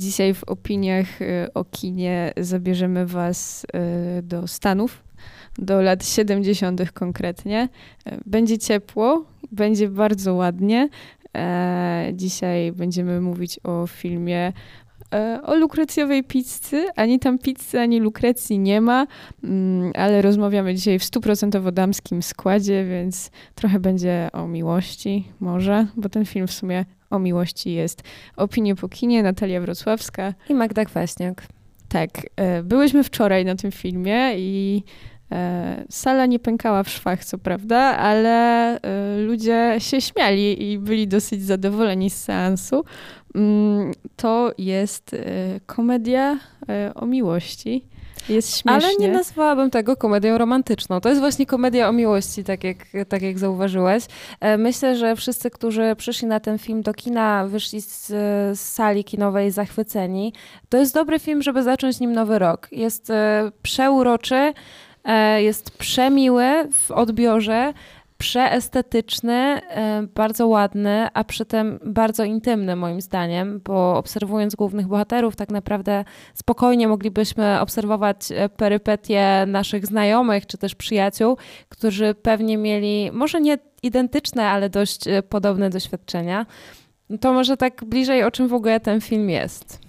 Dzisiaj w opiniach y, o kinie zabierzemy Was y, do Stanów, do lat 70. konkretnie. Będzie ciepło, będzie bardzo ładnie. E, dzisiaj będziemy mówić o filmie e, o lukrecjowej pizzy. Ani tam pizzy, ani lukrecji nie ma, mm, ale rozmawiamy dzisiaj w stuprocentowo damskim składzie, więc trochę będzie o miłości, może, bo ten film w sumie o miłości jest. Opinie po kinie, Natalia Wrocławska. I Magda Kwaśniak. Tak, e, byłyśmy wczoraj na tym filmie i E, sala nie pękała w szwach, co prawda, ale e, ludzie się śmiali i byli dosyć zadowoleni z seansu. Mm, to jest komedia o miłości. Jest śmiesznie. Ale nie nazwałabym tego komedią romantyczną. To jest właśnie komedia o miłości, tak jak, tak jak zauważyłeś. Myślę, że wszyscy, którzy przyszli na ten film do kina, wyszli z, z sali kinowej zachwyceni. To jest dobry film, żeby zacząć nim nowy rok. Jest przeuroczy, E, jest przemiły w odbiorze, przeestetyczny, e, bardzo ładny, a przy tym bardzo intymny moim zdaniem, bo obserwując głównych bohaterów, tak naprawdę spokojnie moglibyśmy obserwować e, perypetie naszych znajomych czy też przyjaciół, którzy pewnie mieli może nie identyczne, ale dość podobne doświadczenia. To może tak bliżej o czym w ogóle ten film jest.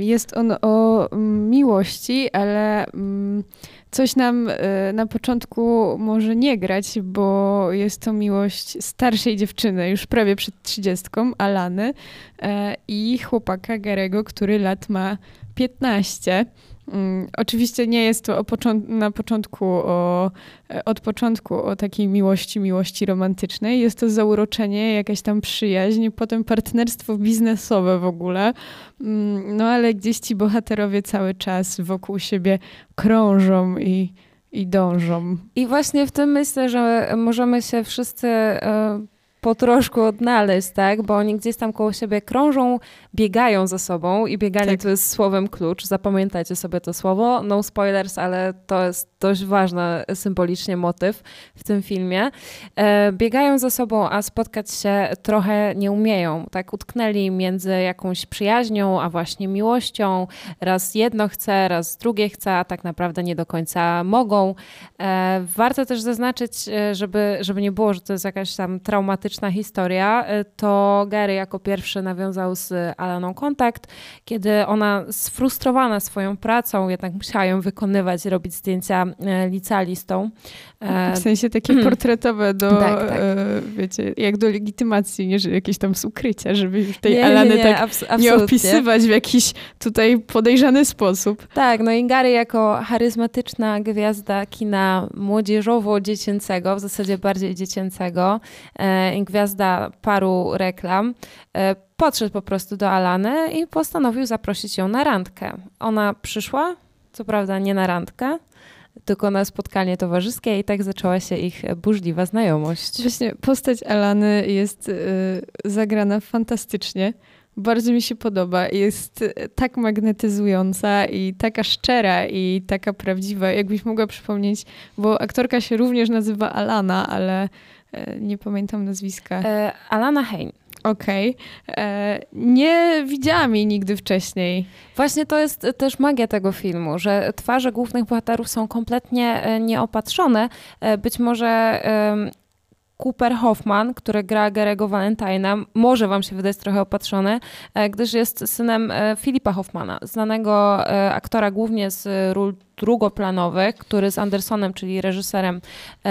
Jest on o mm, miłości, ale mm, coś nam e, na początku może nie grać, bo jest to miłość starszej dziewczyny, już prawie przed trzydziestką, Alany e, i chłopaka Garego, który lat ma 15. Um, oczywiście nie jest to na początku o, e, od początku o takiej miłości, miłości romantycznej. Jest to zauroczenie, jakaś tam przyjaźń, potem partnerstwo biznesowe w ogóle. Um, no ale gdzieś ci bohaterowie cały czas wokół siebie krążą i, i dążą. I właśnie w tym myślę, że możemy się wszyscy y po troszku odnaleźć, tak? Bo oni gdzieś tam koło siebie krążą, biegają ze sobą i bieganie tak. to jest słowem klucz. Zapamiętajcie sobie to słowo. No spoilers, ale to jest dość ważny symbolicznie motyw w tym filmie. E, biegają ze sobą, a spotkać się trochę nie umieją. Tak utknęli między jakąś przyjaźnią, a właśnie miłością. Raz jedno chce, raz drugie chce, a tak naprawdę nie do końca mogą. E, warto też zaznaczyć, e, żeby, żeby nie było, że to jest jakaś tam traumatyczna historia, to Gary jako pierwszy nawiązał z Alaną kontakt, kiedy ona sfrustrowana swoją pracą, jednak musiała ją wykonywać, robić zdjęcia E, licealistą. E, w sensie takie hmm. portretowe do, tak, tak. E, wiecie, jak do legitymacji, nie, że jakieś tam z ukrycia, żeby już tej nie, Alany nie, nie, tak abs nie opisywać w jakiś tutaj podejrzany sposób. Tak, no i Gary jako charyzmatyczna gwiazda kina młodzieżowo-dziecięcego, w zasadzie bardziej dziecięcego, e, gwiazda paru reklam, e, podszedł po prostu do Alany i postanowił zaprosić ją na randkę. Ona przyszła, co prawda nie na randkę, tylko na spotkanie towarzyskie i tak zaczęła się ich burzliwa znajomość. Właśnie postać Alany jest y, zagrana fantastycznie. Bardzo mi się podoba. Jest tak magnetyzująca i taka szczera i taka prawdziwa. Jakbyś mogła przypomnieć, bo aktorka się również nazywa Alana, ale y, nie pamiętam nazwiska. E, Alana Hein. Okej. Okay. E, nie widziałam jej nigdy wcześniej. Właśnie to jest też magia tego filmu, że twarze głównych bohaterów są kompletnie e, nieopatrzone. E, być może Cooper Hoffman, który gra Garego Valentina, może wam się wydać trochę opatrzony, gdyż jest synem Filipa Hoffmana, znanego aktora głównie z ról drugoplanowych, który z Andersonem, czyli reżyserem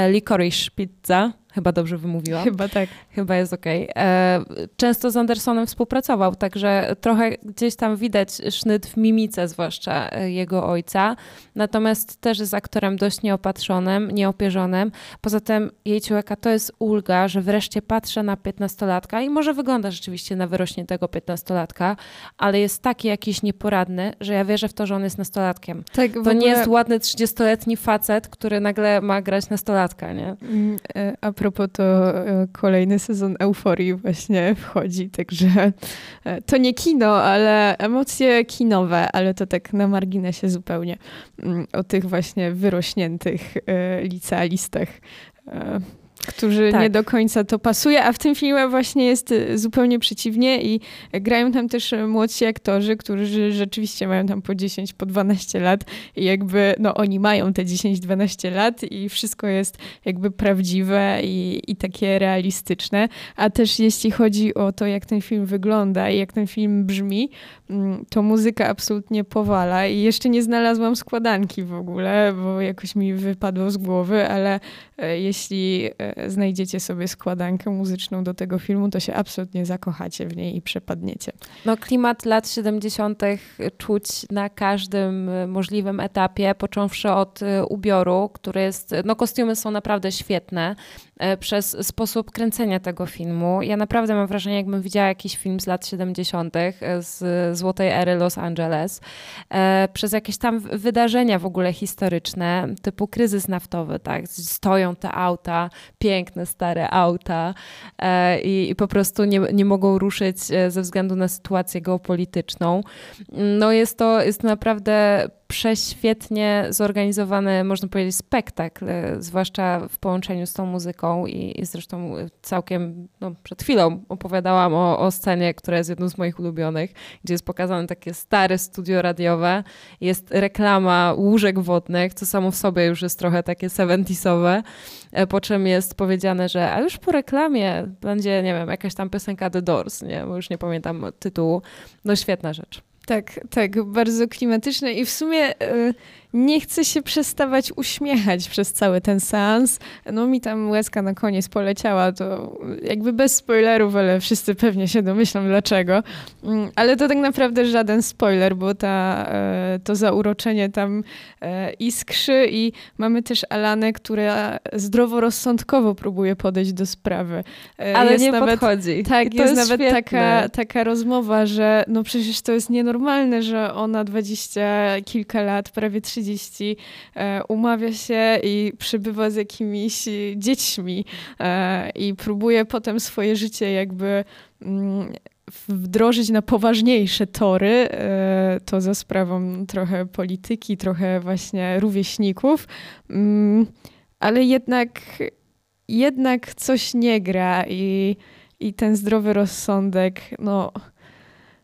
Licorice Pizza, Chyba dobrze wymówiłam. Chyba tak. Chyba jest okej. Okay. E, często z Andersonem współpracował, także trochę gdzieś tam widać sznyt w mimice, zwłaszcza e, jego ojca. Natomiast też jest aktorem dość nieopatrzonym, nieopierzonym. Poza tym jej człowieka to jest ulga, że wreszcie patrzę na piętnastolatka i może wygląda rzeczywiście na wyrośniętego piętnastolatka, ale jest taki jakiś nieporadny, że ja wierzę w to, że on jest nastolatkiem. Tak, to nie jest ładny 30-letni facet, który nagle ma grać nastolatka, nie? Mm, e, a propos to e, kolejny sezon euforii właśnie wchodzi, także e, to nie kino, ale emocje kinowe, ale to tak na marginesie zupełnie mm, o tych właśnie wyrośniętych licealistach. Którzy tak. nie do końca to pasuje, a w tym filmie właśnie jest y, zupełnie przeciwnie i grają tam też młodsi aktorzy, którzy rzeczywiście mają tam po 10, po 12 lat i jakby, no oni mają te 10-12 lat i wszystko jest jakby prawdziwe i, i takie realistyczne, a też jeśli chodzi o to, jak ten film wygląda i jak ten film brzmi, mm, to muzyka absolutnie powala i jeszcze nie znalazłam składanki w ogóle, bo jakoś mi wypadło z głowy, ale e, jeśli znajdziecie sobie składankę muzyczną do tego filmu, to się absolutnie zakochacie w niej i przepadniecie. No klimat lat 70. czuć na każdym możliwym etapie, począwszy od e, ubioru, który jest, no kostiumy są naprawdę świetne, przez sposób kręcenia tego filmu. Ja naprawdę mam wrażenie, jakbym widziała jakiś film z lat 70. z złotej ery Los Angeles, przez jakieś tam wydarzenia w ogóle historyczne, typu kryzys naftowy, tak, stoją te auta, piękne, stare auta e, i, i, po prostu nie, nie mogą ruszyć e, ze względu na sytuację geopolityczną. No jest to, jest naprawdę prześwietnie zorganizowany, można powiedzieć, spektakl, e, zwłaszcza w połączeniu z tą muzyką i, i zresztą całkiem no, przed chwilą opowiadałam o, o scenie, która jest jedną z moich ulubionych, gdzie jest pokazane takie stare studio radiowe, jest reklama łóżek wodnych, co samo w sobie już jest trochę takie 70 e, po czym jest powiedziane, że a już po reklamie będzie, nie wiem, jakaś tam piosenka The Doors, nie, bo już nie pamiętam tytułu. No świetna rzecz. Tak, tak, bardzo klimatyczne i w sumie y, nie chcę się przestawać uśmiechać przez cały ten seans. No mi tam łezka na koniec poleciała, to jakby bez spoilerów, ale wszyscy pewnie się domyślą dlaczego. Mm, ale to tak naprawdę żaden spoiler, bo ta, e, to zauroczenie tam e, iskrzy i mamy też Alanę, która zdroworozsądkowo próbuje podejść do sprawy. E, ale jest nie nawet, podchodzi. Tak, jest, jest, nawet taka, taka rozmowa, że no przecież to jest nienormalne, że ona dwadzieścia kilka lat, prawie 30 30 e, umawia się i przybywa z jakimiś dziećmi e, i próbuje potem swoje życie jakby mm, wdrożyć na poważniejsze tory, e, to za sprawą trochę polityki, trochę właśnie rówieśników, mm, ale jednak, jednak coś nie gra i, i ten zdrowy rozsądek, no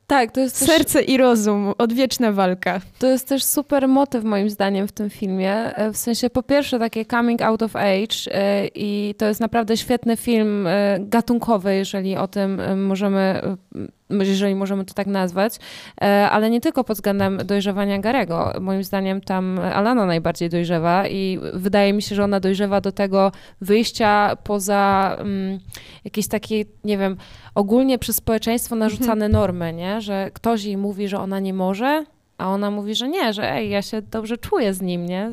tak, to jest Serce też, i rozum, odwieczna walka. To jest też super motyw moim zdaniem w tym filmie. E, w sensie po pierwsze takie coming out of age e, i to jest naprawdę świetny film e, gatunkowy, jeżeli o tym możemy jeżeli możemy to tak nazwać, e, ale nie tylko pod względem dojrzewania Garego. Moim zdaniem tam Alana najbardziej dojrzewa i wydaje mi się, że ona dojrzewa do tego wyjścia poza um, jakieś takie, nie wiem, ogólnie przez społeczeństwo narzucane mhm. normy, nie? że ktoś jej mówi, że ona nie może, a ona mówi, że nie, że ej, ja się dobrze czuję z nim, nie?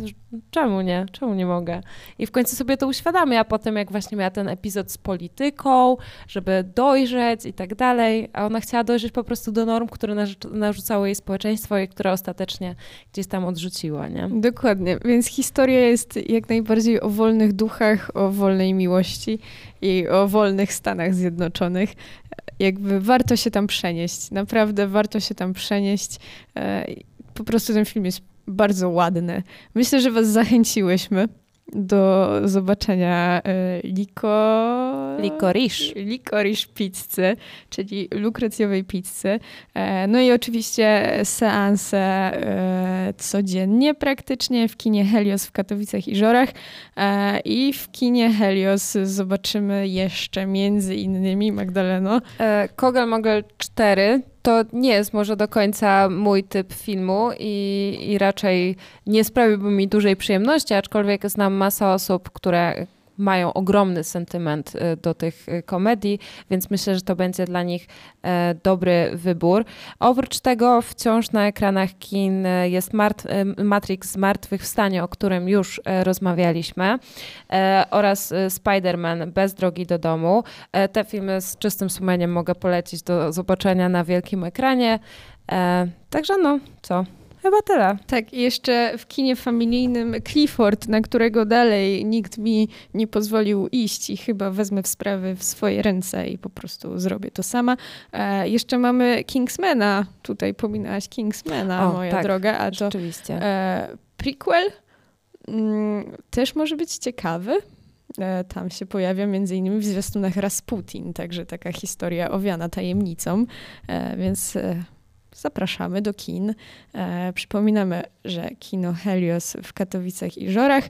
Czemu nie? Czemu nie mogę? I w końcu sobie to uświadamia, a potem jak właśnie miała ten epizod z polityką, żeby dojrzeć i tak dalej, a ona chciała dojrzeć po prostu do norm, które narzucało jej społeczeństwo i które ostatecznie gdzieś tam odrzuciła, nie? Dokładnie, więc historia jest jak najbardziej o wolnych duchach, o wolnej miłości i o wolnych Stanach Zjednoczonych. Jakby warto się tam przenieść, naprawdę warto się tam przenieść. E, po prostu ten film jest bardzo ładny. Myślę, że was zachęciłyśmy do zobaczenia e, liko... Licorice. Licorice pizzy, czyli lukrecjowej pizzy. E, no i oczywiście seanse e, codziennie praktycznie w kinie Helios w Katowicach i Żorach i w kinie Helios zobaczymy jeszcze między innymi Magdaleno. Kogel Mogel 4 to nie jest może do końca mój typ filmu i, i raczej nie sprawiłby mi dużej przyjemności, aczkolwiek znam masę osób, które mają ogromny sentyment y, do tych y, komedii, więc myślę, że to będzie dla nich e, dobry wybór. Oprócz tego wciąż na ekranach kin e, jest Matrix Zmartwychwstanie, o którym już e, rozmawialiśmy oraz Spider-Man Bez drogi do domu. Te filmy z czystym sumieniem mogę polecić do zobaczenia na wielkim ekranie. Także no, co? Chyba tyle. Tak, i jeszcze w kinie familijnym Clifford, na którego dalej nikt mi nie pozwolił iść i chyba wezmę w sprawy w swoje ręce i po prostu zrobię to sama. E, jeszcze mamy Kingsmana. Tutaj pominałaś Kingsmana, o, moja tak, droga. A to. E, prequel mm, też może być ciekawy. Tam się pojawia między innymi w zwiastunach Rasputin, także taka historia owiana tajemnicą, więc zapraszamy do kin. Przypominamy, że kino Helios w Katowicach i Żorach,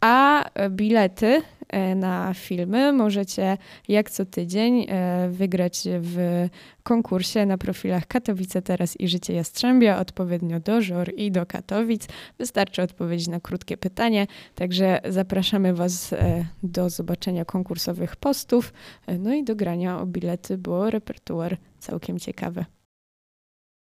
a bilety E, na filmy możecie jak co tydzień e, wygrać w konkursie na profilach Katowice Teraz i Życie Jastrzębia, odpowiednio do Żor i do Katowic. Wystarczy odpowiedzieć na krótkie pytanie, także zapraszamy Was e, do zobaczenia konkursowych postów, no i do grania o bilety, bo repertuar całkiem ciekawy.